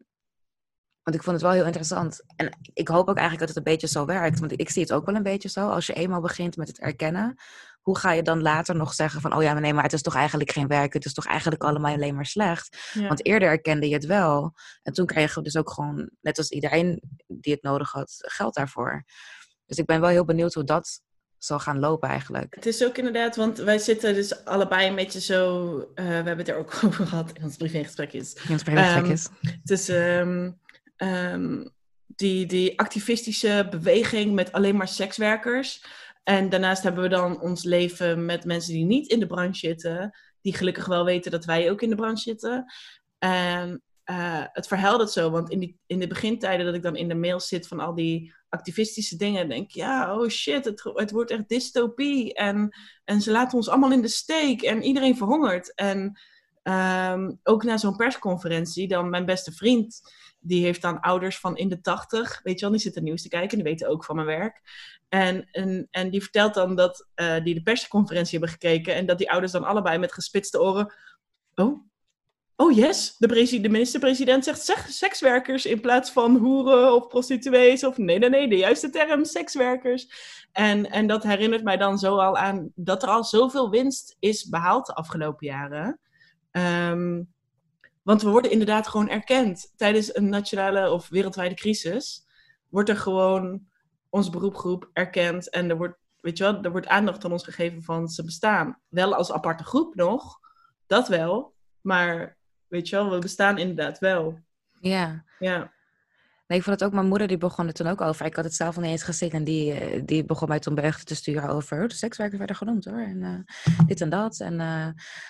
[SPEAKER 1] want ik vond het wel heel interessant. En ik hoop ook eigenlijk dat het een beetje zo werkt. Want ik zie het ook wel een beetje zo. Als je eenmaal begint met het erkennen, hoe ga je dan later nog zeggen van, oh ja, maar nee, maar het is toch eigenlijk geen werk. Het is toch eigenlijk allemaal alleen maar slecht. Want eerder erkende je het wel. En toen kreeg je dus ook gewoon, net als iedereen die het nodig had, geld daarvoor. Dus ik ben wel heel benieuwd hoe dat zal gaan lopen eigenlijk.
[SPEAKER 2] Het is ook inderdaad, want wij zitten dus allebei een beetje zo... Uh, we hebben het er ook over gehad in ons privégesprekjes.
[SPEAKER 1] In ons privégesprekjes.
[SPEAKER 2] Um, dus um, um, die, die activistische beweging met alleen maar sekswerkers... En daarnaast hebben we dan ons leven met mensen die niet in de branche zitten. die gelukkig wel weten dat wij ook in de branche zitten. En uh, het verheldert zo, want in, die, in de begintijden dat ik dan in de mail zit van al die activistische dingen, denk ik, ja, oh shit, het, het wordt echt dystopie. En, en ze laten ons allemaal in de steek en iedereen verhongert. En um, ook na zo'n persconferentie, dan mijn beste vriend, die heeft dan ouders van in de tachtig, weet je wel, die zitten nieuws te kijken, die weten ook van mijn werk. En, en, die vertelt dan dat uh, die de persconferentie hebben gekeken en dat die ouders dan allebei met gespitste oren, oh, oh yes, de, de minister-president zegt sekswerkers in plaats van hoeren of prostituees. Of nee, nee, nee, de juiste term, sekswerkers. En, en dat herinnert mij dan zo al aan dat er al zoveel winst is behaald de afgelopen jaren. Um, want we worden inderdaad gewoon erkend. Tijdens een nationale of wereldwijde crisis wordt er gewoon ons beroepgroep erkend. En er wordt, weet je wel, er wordt aandacht aan ons gegeven van ze bestaan. Wel als aparte groep nog, dat wel. Maar Weet je wel, we bestaan inderdaad wel.
[SPEAKER 1] Ja.
[SPEAKER 2] Ja.
[SPEAKER 1] Nee, ik vond het ook, mijn moeder die begon er toen ook over. Ik had het zelf al niet eens gezien en die, eh, die begon mij toen berichten te sturen over, de sekswerkers werden genoemd hoor. En uh, dit en dat. En uh,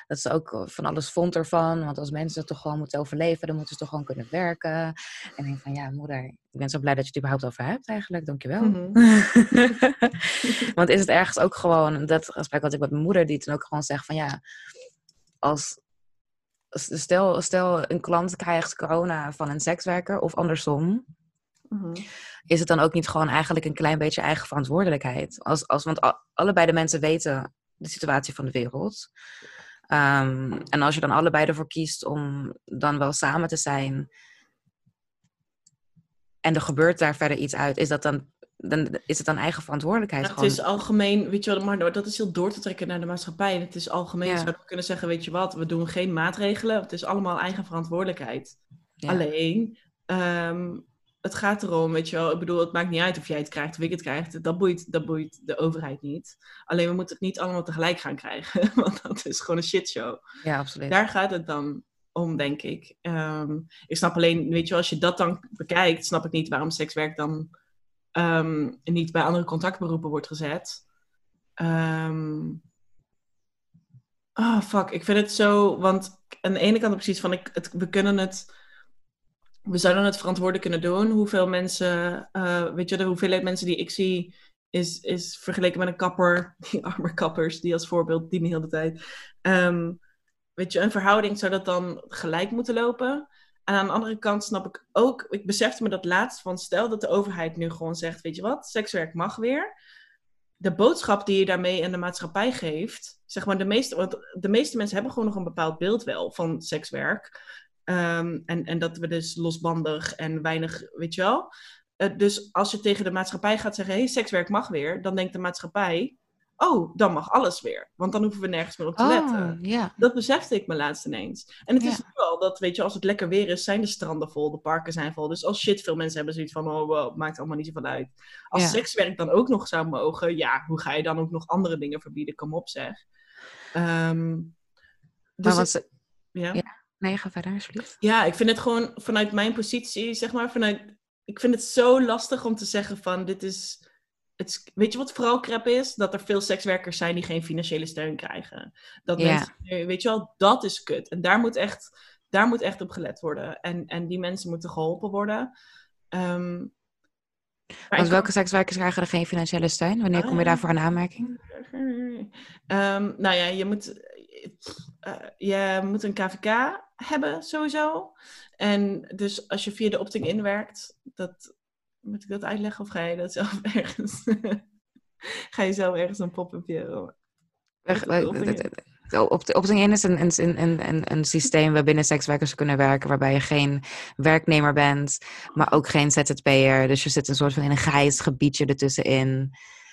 [SPEAKER 1] dat ze ook van alles vond ervan. Want als mensen toch gewoon moeten overleven, dan moeten ze toch gewoon kunnen werken. En ik denk van, ja moeder, ik ben zo blij dat je het überhaupt over hebt eigenlijk. Dankjewel. Mm want is het ergens ook gewoon, dat gesprek wat ik met mijn moeder, die toen ook gewoon zegt van ja, als stel, stel een klant krijgt corona van een sekswerker of andersom. Mhm. Is het dan ook niet gewoon eigenlijk een klein beetje eigen verantwoordelijkheid? Als, als, want allebei de mensen weten de situatie van de wereld. Ehm, en als je dan allebei ervoor kiest om dan wel samen te zijn. En er gebeurt daar verder iets uit, is dat dan dan is het dan eigen verantwoordelijkheid.
[SPEAKER 2] Ja, het is algemeen, weet je wel, maar dat is heel door te trekken naar de maatschappij. En het is algemeen, ja. zouden we kunnen zeggen, weet je wat, we doen geen maatregelen. Het is allemaal eigen verantwoordelijkheid. Alleen, ehm, het gaat erom, weet je wel, ik bedoel, het maakt niet uit of jij het krijgt of ik het krijg. Dat boeit, dat boeit de overheid niet. Alleen we moeten het niet allemaal tegelijk gaan krijgen, want dat is gewoon een shitshow.
[SPEAKER 1] Ja, absoluut.
[SPEAKER 2] Daar gaat het dan om, denk ik. Ehm, ik snap alleen, weet je wel, als je dat dan bekijkt, snap ik niet waarom sekswerk dan um, niet bij andere contactberoepen wordt gezet. Um, fuck. Ik vind het zo. Want aan de ene kant precies van ik, we kunnen het. We zouden het verantwoordelijk kunnen doen. Hoeveel mensen, uh, weet je, de hoeveelheid mensen die ik zie, is, is vergeleken met een kapper, die arme kappers, die als voorbeeld dienen heel de tijd. Um, weet je, een verhouding zou dat dan gelijk moeten lopen. En aan de andere kant snap ik ook, ik besefte me dat laatst van stel dat de overheid nu gewoon zegt, weet je wat, sekswerk mag weer. De boodschap die je daarmee in de maatschappij geeft, zeg maar de meeste, want de meeste mensen hebben gewoon nog een bepaald beeld wel van sekswerk. Um, en, en dat we dus losbandig en weinig, weet je wel. Uh, dus als je tegen de maatschappij gaat zeggen, hé, hey, sekswerk mag weer, dan denkt de maatschappij, oh, dan mag alles weer. Want dan hoeven we nergens meer op te letten.
[SPEAKER 1] Oh,
[SPEAKER 2] dat besefte ik me laatst ineens. En het is dat, weet je, als het lekker weer is, zijn de stranden vol, de parken zijn vol. Dus als shit, veel mensen hebben zoiets van, oh, wow, maakt allemaal niet zoveel uit. Als sekswerk dan ook nog zou mogen, ja, hoe ga je dan ook nog andere dingen verbieden? Kom op, zeg. Um,
[SPEAKER 1] dus maar ja? ja? Nee, ga verder, alsjeblieft.
[SPEAKER 2] Ja, ik vind het gewoon vanuit mijn positie, zeg maar, vanuit... Ik vind het zo lastig om te zeggen van, dit is het, weet je wat vooral crap is? Dat er veel sekswerkers zijn die geen financiële steun krijgen. Dat mensen, weet je wel, dat is kut. En daar moet echt, daar moet echt op gelet worden. En, en die mensen moeten geholpen worden. Um,
[SPEAKER 1] Want welke sekswerkers krijgen er geen financiële steun? Wanneer kom je daarvoor een aanmerking?
[SPEAKER 2] Um, nou ja, je moet, uh, je moet een KVK hebben sowieso. En dus als je via de opting werkt, dat moet ik dat uitleggen of ga je dat zelf ergens... ga je zelf ergens een pop-upje...
[SPEAKER 1] Op de opting in is een, een, een, een, systeem waarbinnen sekswerkers kunnen werken, waarbij je geen werknemer bent, maar ook geen ZZP'er. Dus je zit een soort van in een grijs gebiedje ertussenin.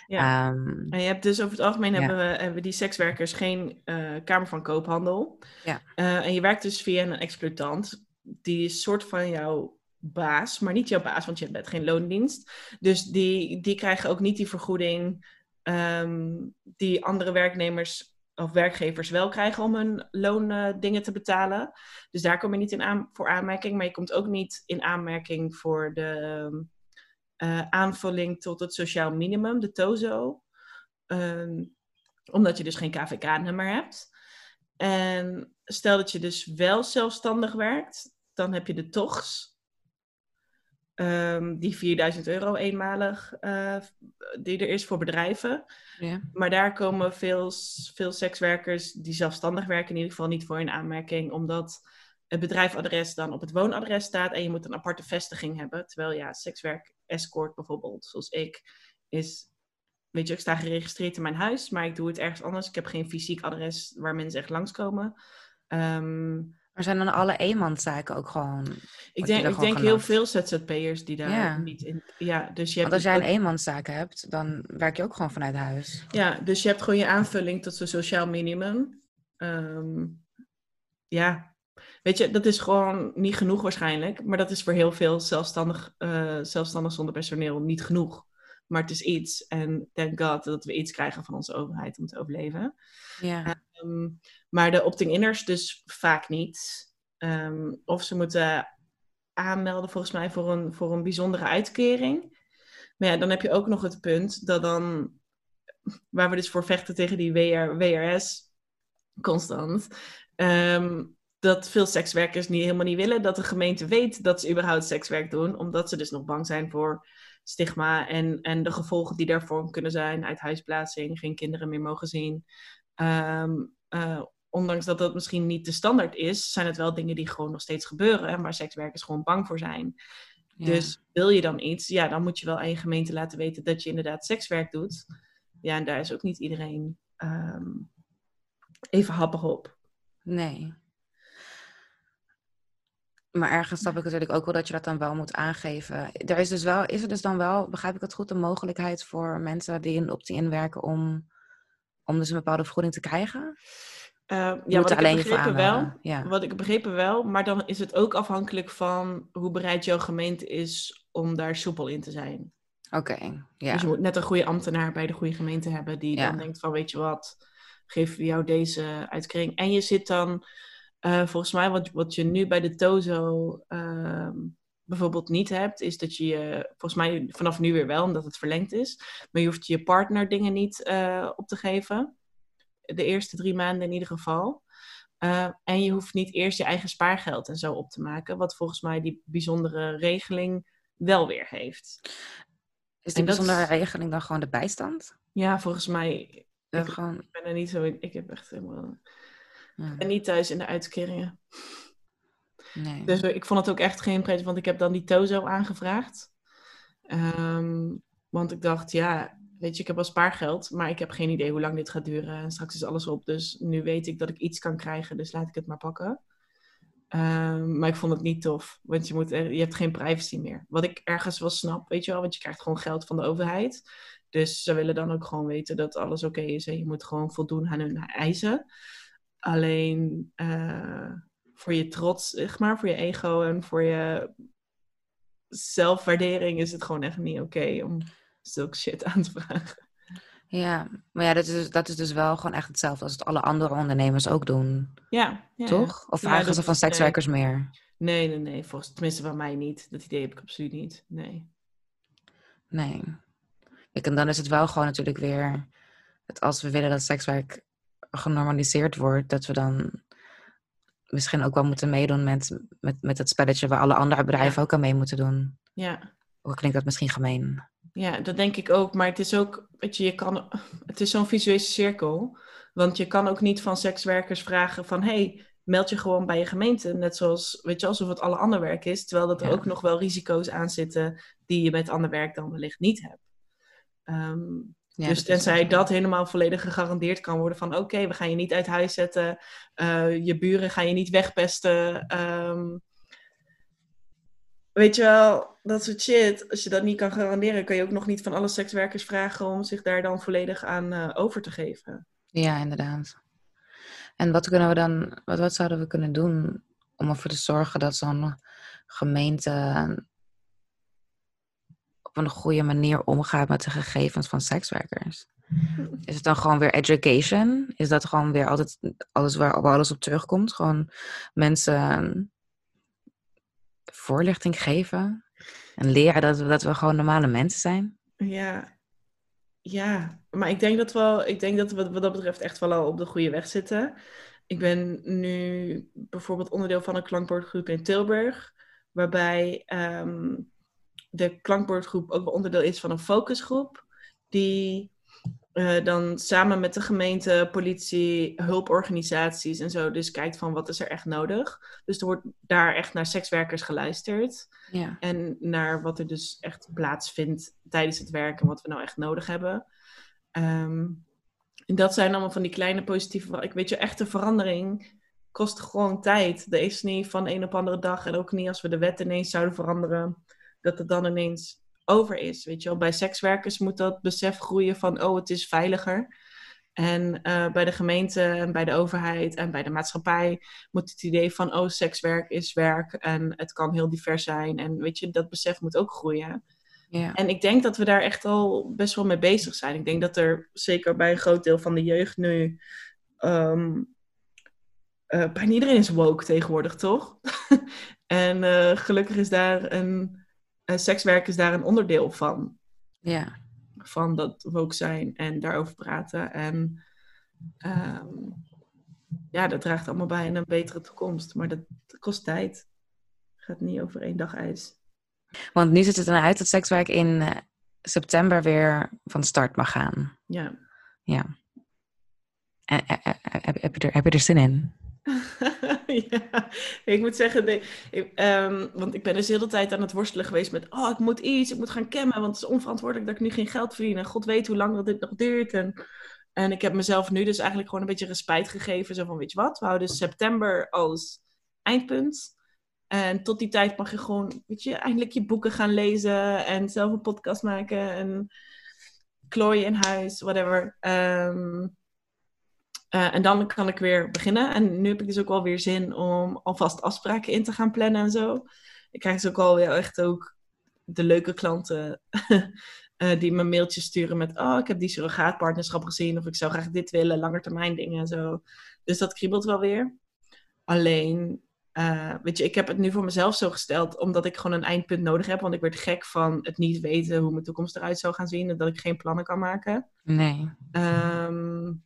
[SPEAKER 2] Ja. Um, en je hebt dus over het algemeen hebben, we, hebben die sekswerkers geen uh, kamer van koophandel.
[SPEAKER 1] Ja.
[SPEAKER 2] Uh, en je werkt dus via een exploitant. Die is soort van jouw baas, maar niet jouw baas, want je bent geen loondienst. Dus die, die krijgen ook niet die vergoeding um, die andere werknemers of werkgevers wel krijgen om hun loondingen te betalen. Dus daar kom je niet in aan, voor aanmerking. Maar je komt ook niet in aanmerking voor de uh, aanvulling tot het sociaal minimum, de TOZO. Um, omdat je dus geen KVK-nummer hebt. En stel dat je dus wel zelfstandig werkt, dan heb je de TOGS. Ehm, die 4000 euro eenmalig, uh, die er is voor bedrijven.
[SPEAKER 1] Ja.
[SPEAKER 2] Maar daar komen veel, veel sekswerkers die zelfstandig werken in ieder geval niet voor in aanmerking, omdat het bedrijfadres dan op het woonadres staat en je moet een aparte vestiging hebben. Terwijl ja, sekswerk, escort bijvoorbeeld, zoals ik, is, weet je, ik sta geregistreerd in mijn huis, maar ik doe het ergens anders. Ik heb geen fysiek adres waar mensen echt langskomen. Um,
[SPEAKER 1] maar zijn dan alle eenmanszaken ook gewoon...
[SPEAKER 2] Ik denk, ik denk heel veel ZZP'ers die daar niet in... Ja, dus je hebt
[SPEAKER 1] Want als jij een eenmanszaak hebt, dan werk je ook gewoon vanuit huis.
[SPEAKER 2] Ja, dus je hebt gewoon je aanvulling tot zo'n sociaal minimum. Um, ja, weet je, dat is gewoon niet genoeg waarschijnlijk. Maar dat is voor heel veel zelfstandig, uh, zelfstandig zonder personeel niet genoeg. Maar het is iets. En thank God dat we iets krijgen van onze overheid om te overleven.
[SPEAKER 1] Ja.
[SPEAKER 2] Um, maar de opting-inners dus vaak niet. Um, of ze moeten aanmelden volgens mij voor een, voor een bijzondere uitkering. Maar ja, dan heb je ook nog het punt dat dan, waar we dus voor vechten tegen die WR, WRS constant, um, dat veel sekswerkers niet, helemaal niet willen dat de gemeente weet dat ze überhaupt sekswerk doen, omdat ze dus nog bang zijn voor stigma en, en de gevolgen die daarvoor kunnen zijn, uit huisplaatsing, geen kinderen meer mogen zien. Um, uh, ondanks dat dat misschien niet de standaard is, zijn het wel dingen die gewoon nog steeds gebeuren en waar sekswerkers gewoon bang voor zijn. Dus wil je dan iets, ja, dan moet je wel aan je gemeente laten weten dat je inderdaad sekswerk doet. Ja, en daar is ook niet iedereen um, even happig op.
[SPEAKER 1] Nee. Maar ergens snap ik natuurlijk ook wel dat je dat dan wel moet aangeven. Er is dus wel, is er dus dan wel, begrijp ik het goed, een mogelijkheid voor mensen die in opt-in werken om, om dus een bepaalde vergoeding te krijgen?
[SPEAKER 2] Uh, ja, wat alleen ik begrepen wel. Ja. Wat ik begrepen wel, maar dan is het ook afhankelijk van hoe bereid jouw gemeente is om daar soepel in te zijn.
[SPEAKER 1] Oké, ja.
[SPEAKER 2] Dus je moet net een goede ambtenaar bij de goede gemeente hebben die dan denkt van weet je wat, geef jou deze uitkering. En je zit dan, uh, volgens mij wat, wat je nu bij de TOZO uh, bijvoorbeeld niet hebt, is dat je, volgens mij vanaf nu weer wel, omdat het verlengd is, maar je hoeft je partner dingen niet uh, op te geven de eerste drie maanden in ieder geval. Uh, en je hoeft niet eerst je eigen spaargeld en zo op te maken, wat volgens mij die bijzondere regeling wel weer heeft.
[SPEAKER 1] Is die bijzondere regeling dan gewoon de bijstand?
[SPEAKER 2] Ja, volgens mij. Ik,
[SPEAKER 1] gewoon...
[SPEAKER 2] ben er niet zo in. Ik heb echt helemaal. Ja. Niet thuis in de uitkeringen.
[SPEAKER 1] Nee.
[SPEAKER 2] Dus ik vond het ook echt geen pret, want ik heb dan die Tozo aangevraagd. Um, want ik dacht, ja, weet je, ik heb wel spaargeld, maar ik heb geen idee hoe lang dit gaat duren. En straks is alles op. Dus nu weet ik dat ik iets kan krijgen, dus laat ik het maar pakken. Um, maar ik vond het niet tof, want je, moet je hebt geen privacy meer. Wat ik ergens wel snap, weet je wel, want je krijgt gewoon geld van de overheid. Dus ze willen dan ook gewoon weten dat alles oké is en je moet gewoon voldoen aan hun eisen. Alleen uh, voor je trots, zeg maar, voor je ego en voor je zelfwaardering is het gewoon echt niet oké okay om zulke shit aan te vragen.
[SPEAKER 1] Ja, maar ja, dat is, dus, dat is dus wel gewoon echt hetzelfde als het alle andere ondernemers ook doen.
[SPEAKER 2] Ja. ja
[SPEAKER 1] Toch? Of vragen ja, ze van sekswerkers
[SPEAKER 2] nee.
[SPEAKER 1] meer?
[SPEAKER 2] Nee, nee, nee. Volgens, tenminste van mij niet. Dat idee heb ik absoluut niet. Nee.
[SPEAKER 1] Nee. Kijk, en dan is het wel gewoon natuurlijk weer... Dat als we willen dat sekswerk genormaliseerd wordt, dat we dan misschien ook wel moeten meedoen met, met, met het spelletje waar alle andere bedrijven ja. ook aan mee moeten doen.
[SPEAKER 2] Ja.
[SPEAKER 1] Hoe klinkt dat misschien gemeen?
[SPEAKER 2] Ja, dat denk ik ook. Maar het is ook, weet je, je kan, het is zo'n visuele cirkel. Want je kan ook niet van sekswerkers vragen van, hey, meld je gewoon bij je gemeente. Net zoals, weet je, alsof het alle ander werk is. Terwijl dat er ja. ook nog wel risico's aan zitten die je met ander werk dan wellicht niet hebt. Um, ja, dus tenzij dat, dat helemaal volledig gegarandeerd kan worden van, oké, okay, we gaan je niet uit huis zetten. Uh, je buren gaan je niet wegpesten. Um, weet je wel, dat soort shit. Als je dat niet kan garanderen, kan je ook nog niet van alle sekswerkers vragen om zich daar dan volledig aan uh, over te geven.
[SPEAKER 1] Ja, inderdaad. En wat kunnen we dan, wat, wat zouden we kunnen doen om ervoor te zorgen dat zo'n gemeente op een goede manier omgaat met de gegevens van sekswerkers? Is het dan gewoon weer education? Is dat gewoon weer altijd alles waar, waar alles op terugkomt? Gewoon mensen voorlichting geven en leren dat we, dat we gewoon normale mensen zijn?
[SPEAKER 2] Ja, ja. maar ik denk dat we, ik denk dat we wat dat betreft echt wel al op de goede weg zitten. ik ben nu bijvoorbeeld onderdeel van een klankbordgroep in Tilburg, waarbij ehm, de klankbordgroep ook wel onderdeel is van een focusgroep, die uh, dan samen met de gemeente, politie, hulporganisaties en zo, dus kijkt van wat is er echt nodig. Dus er wordt daar echt naar sekswerkers geluisterd.
[SPEAKER 1] Ja.
[SPEAKER 2] En naar wat er dus echt plaatsvindt tijdens het werk en wat we nou echt nodig hebben. Ehm, en dat zijn allemaal van die kleine positieve... Ik weet je, echte verandering kost gewoon tijd. Er is niet van een op andere dag. En ook niet als we de wet ineens zouden veranderen. Dat het dan ineens over is. Weet je wel, bij sekswerkers moet dat besef groeien van, oh, het is veiliger. En uh, bij de gemeente en bij de overheid en bij de maatschappij moet het idee van, oh, sekswerk is werk en het kan heel divers zijn. En weet je, dat besef moet ook groeien.
[SPEAKER 1] Ja.
[SPEAKER 2] En ik denk dat we daar echt al best wel mee bezig zijn. Ik denk dat er zeker bij een groot deel van de jeugd nu. Um, uh, bijna iedereen is woke tegenwoordig, toch? en uh, gelukkig is daar een uh, sekswerk is daar een onderdeel van.
[SPEAKER 1] Ja.
[SPEAKER 2] Van dat woke zijn en daarover praten. En um, ja, dat draagt allemaal bij aan een betere toekomst. Maar dat, dat kost tijd. Gaat niet over één dag ijs.
[SPEAKER 1] Want nu ziet het eruit uit dat sekswerk in uh, september weer van start mag gaan.
[SPEAKER 2] Ja.
[SPEAKER 1] Ja. En, heb, heb, je er, heb je er zin in?
[SPEAKER 2] ja, ik moet zeggen, um, want ik ben dus de hele tijd aan het worstelen geweest met, oh, ik moet iets, ik moet gaan cammen, want het is onverantwoordelijk dat ik nu geen geld verdien. En God weet hoe lang dat dit nog duurt. En, en ik heb mezelf nu dus eigenlijk gewoon een beetje respijt gegeven. Zo van, weet je wat, we houden september als eindpunt. En tot die tijd mag je gewoon, weet je, eindelijk je boeken gaan lezen en zelf een podcast maken en klooien in huis, whatever. Um, uh, en dan kan ik weer beginnen. En nu heb ik dus ook wel weer zin om alvast afspraken in te gaan plannen en zo. Ik krijg dus ook alweer echt ook de leuke klanten uh, die me mailtjes sturen met... Oh, ik heb die surrogaatpartnerschap gezien. Of ik zou graag dit willen, langetermijn dingen en zo. Dus dat kriebelt wel weer. Alleen, uh, weet je, ik heb het nu voor mezelf zo gesteld... omdat ik gewoon een eindpunt nodig heb. Want ik werd gek van het niet weten hoe mijn toekomst eruit zou gaan zien. En dat ik geen plannen kan maken.
[SPEAKER 1] Nee.
[SPEAKER 2] Um,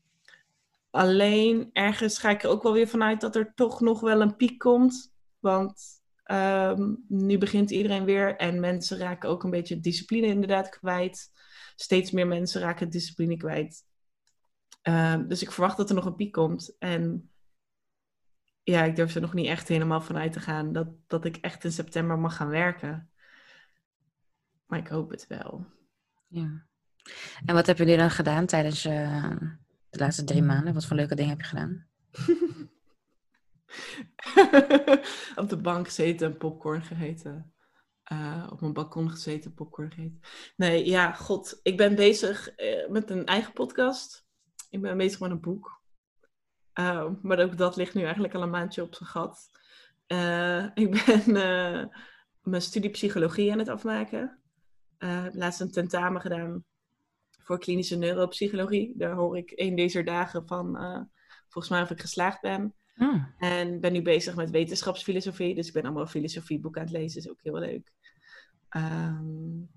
[SPEAKER 2] Alleen ergens ga ik er ook wel weer vanuit dat er toch nog wel een piek komt. Want um, nu begint iedereen weer en mensen raken ook een beetje discipline inderdaad kwijt. Steeds meer mensen raken discipline kwijt. Um, dus ik verwacht dat er nog een piek komt. En ja, ik durf er nog niet echt helemaal vanuit te gaan dat, dat ik echt in september mag gaan werken. Maar ik hoop het wel.
[SPEAKER 1] Ja. En wat heb je nu dan gedaan tijdens je de laatste drie maanden? Wat voor leuke dingen heb je gedaan?
[SPEAKER 2] op de bank gezeten en popcorn gegeten. Uh, op mijn balkon gezeten, popcorn gegeten. Nee, ja, god. Ik ben bezig uh, met een eigen podcast. Ik ben bezig met een boek. Uh, maar ook dat ligt nu eigenlijk al een maandje op zijn gat. ik ben mijn studie psychologie aan het afmaken. Ik heb laatst een tentamen gedaan voor klinische neuropsychologie. Daar hoor ik een deze dagen van, uh, volgens mij of ik geslaagd ben.
[SPEAKER 1] Oh.
[SPEAKER 2] En ben nu bezig met wetenschapsfilosofie. Dus ik ben allemaal filosofieboeken aan het lezen. is ook heel leuk. Um,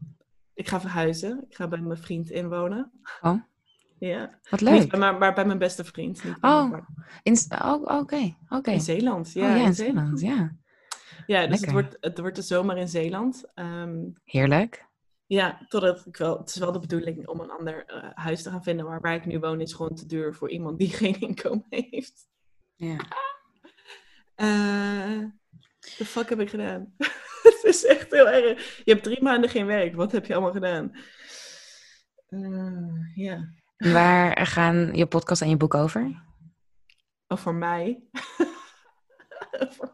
[SPEAKER 2] ik ga verhuizen. Ik ga bij mijn vriend inwonen.
[SPEAKER 1] Oh.
[SPEAKER 2] Ja.
[SPEAKER 1] Wat leuk.
[SPEAKER 2] Niet, maar, maar bij mijn beste vriend. Niet
[SPEAKER 1] oh, in, oh oké. Okay. Okay.
[SPEAKER 2] In Zeeland. Ja,
[SPEAKER 1] oh, ja in Zeeland, ja.
[SPEAKER 2] Ja, dus het wordt, het wordt de zomer in Zeeland. Um,
[SPEAKER 1] Heerlijk.
[SPEAKER 2] Ja, totdat ik wel. Het is wel de bedoeling om een ander uh, huis te gaan vinden. Maar waar ik nu woon is gewoon te duur voor iemand die geen inkomen heeft.
[SPEAKER 1] Ja.
[SPEAKER 2] Uh, de fuck heb ik gedaan? het is echt heel erg. Je hebt drie maanden geen werk. Wat heb je allemaal gedaan? Uh, ja.
[SPEAKER 1] Waar gaan je podcast en je boek over?
[SPEAKER 2] Oh, voor mij.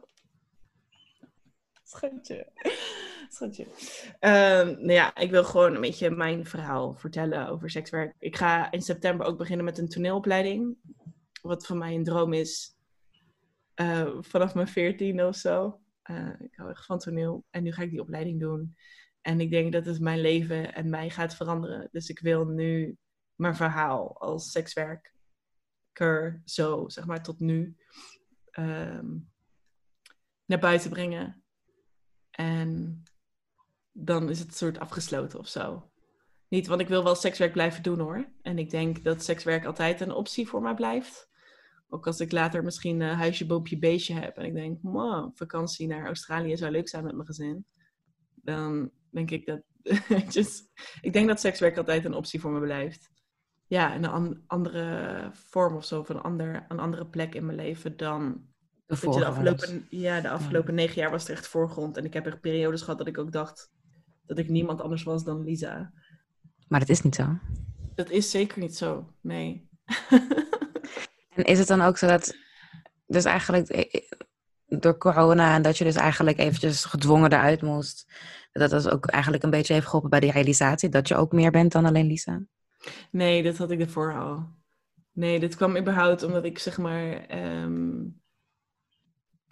[SPEAKER 2] Schatje. Schatje. Um, nou ja, ik wil gewoon een beetje mijn verhaal vertellen over sekswerk. Ik ga in september ook beginnen met een toneelopleiding. Wat voor mij een droom is. Uh, vanaf mijn veertiende of zo. Uh, ik hou echt van toneel. En nu ga ik die opleiding doen. En ik denk dat het mijn leven en mij gaat veranderen. Dus ik wil nu mijn verhaal als sekswerker zo, zeg maar, tot nu um, naar buiten brengen. En dan is het soort afgesloten of zo. Niet, want ik wil wel sekswerk blijven doen hoor. En ik denk dat sekswerk altijd een optie voor mij blijft. Ook als ik later misschien uh, huisje, boompje, beestje heb en ik denk, wow, vakantie naar Australië zou leuk zijn met mijn gezin. Dan denk ik dat, just, ik denk dat sekswerk altijd een optie voor me blijft. Ja, een andere vorm of zo, of een, ander, een andere plek in mijn leven dan de, de afgelopen, ja, de afgelopen negen jaar was het echt voorgrond. En ik heb er periodes gehad dat ik ook dacht dat ik niemand anders was dan Lisa.
[SPEAKER 1] Maar dat is niet zo.
[SPEAKER 2] Dat is zeker niet zo, nee.
[SPEAKER 1] en is het dan ook zo dat, dus eigenlijk eh, eh, door corona en dat je dus eigenlijk eventjes gedwongen eruit moest, dat dat ook eigenlijk een beetje heeft geholpen bij die realisatie dat je ook meer bent dan alleen Lisa?
[SPEAKER 2] Nee, dat had ik ervoor al. Nee, dit kwam überhaupt omdat ik zeg maar ehm,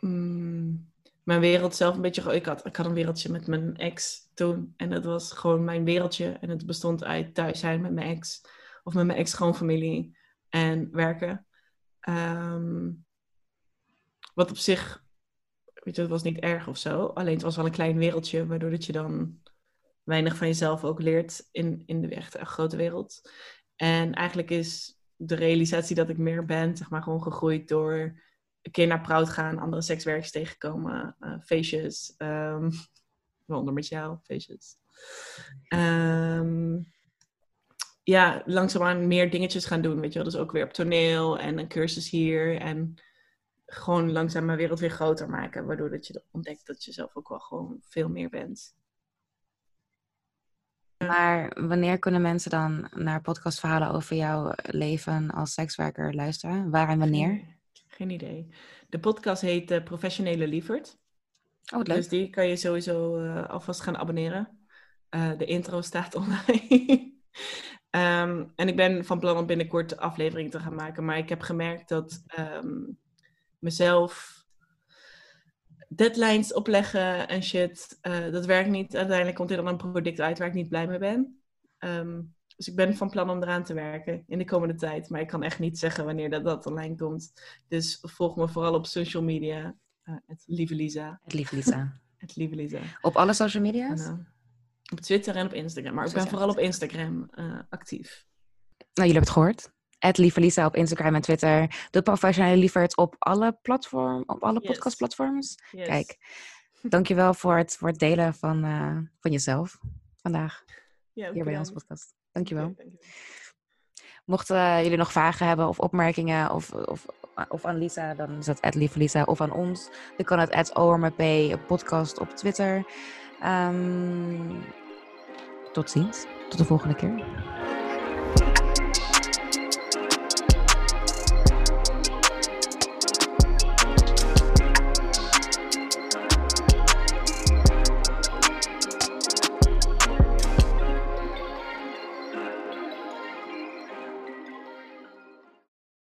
[SPEAKER 2] mm, mijn wereld zelf een beetje. Ik had, ik had een wereldje met mijn ex toen. En dat was gewoon mijn wereldje. En het bestond uit thuis zijn met mijn ex. Of met mijn ex-schoonfamilie. En werken. Ehm, wat op zich. Weet je, het was niet erg of zo. Alleen het was wel een klein wereldje. Waardoor dat je dan weinig van jezelf ook leert in, in de echte grote wereld. En eigenlijk is de realisatie dat ik meer ben, zeg maar, gewoon gegroeid door keer naar Proud gaan, andere sekswerkers tegenkomen, uh, feestjes, um, waaronder met jou, feestjes. Um, ja, langzaamaan meer dingetjes gaan doen, weet je wel. Dus ook weer op toneel en een cursus hier en gewoon langzaam mijn wereld weer groter maken, waardoor dat je ontdekt dat je zelf ook wel gewoon veel meer bent.
[SPEAKER 1] Maar wanneer kunnen mensen dan naar podcastverhalen over jouw leven als sekswerker luisteren? Waar en wanneer?
[SPEAKER 2] Geen idee. De podcast heet uh, Professionele Lieverd.
[SPEAKER 1] Oh, leuk.
[SPEAKER 2] Dus die kan je sowieso uh, alvast gaan abonneren. Uh, de intro staat online. um, en ik ben van plan om binnenkort afleveringen te gaan maken. Maar ik heb gemerkt dat um, mezelf deadlines opleggen en shit, dat werkt niet. Uiteindelijk komt er dan een product uit waar ik niet blij mee ben. Um, dus ik ben van plan om eraan te werken in de komende tijd. Maar ik kan echt niet zeggen wanneer dat, dat online komt. Dus volg me vooral op social media. Uh, het lieve Lisa.
[SPEAKER 1] Het lieve Lisa.
[SPEAKER 2] het lieve Lisa.
[SPEAKER 1] Op alle social media's?
[SPEAKER 2] Uh, op Twitter en op Instagram. Maar ik ben vooral op Instagram uh, actief.
[SPEAKER 1] Nou, jullie hebben het gehoord. Het lieve Lisa op Instagram en Twitter. De professionele lieverd op alle platform, op alle yes. podcastplatforms. Yes. Kijk, dankjewel voor het, voor het delen van, uh, van jezelf vandaag.
[SPEAKER 2] Ja,
[SPEAKER 1] hier bij onze podcast. Dankjewel. Mochten jullie nog vragen hebben of opmerkingen of, of, of aan Lisa, dan is dat lieve Lisa of aan ons. Dan kan het ORMP podcast op Twitter. Um, tot ziens. Tot de volgende keer.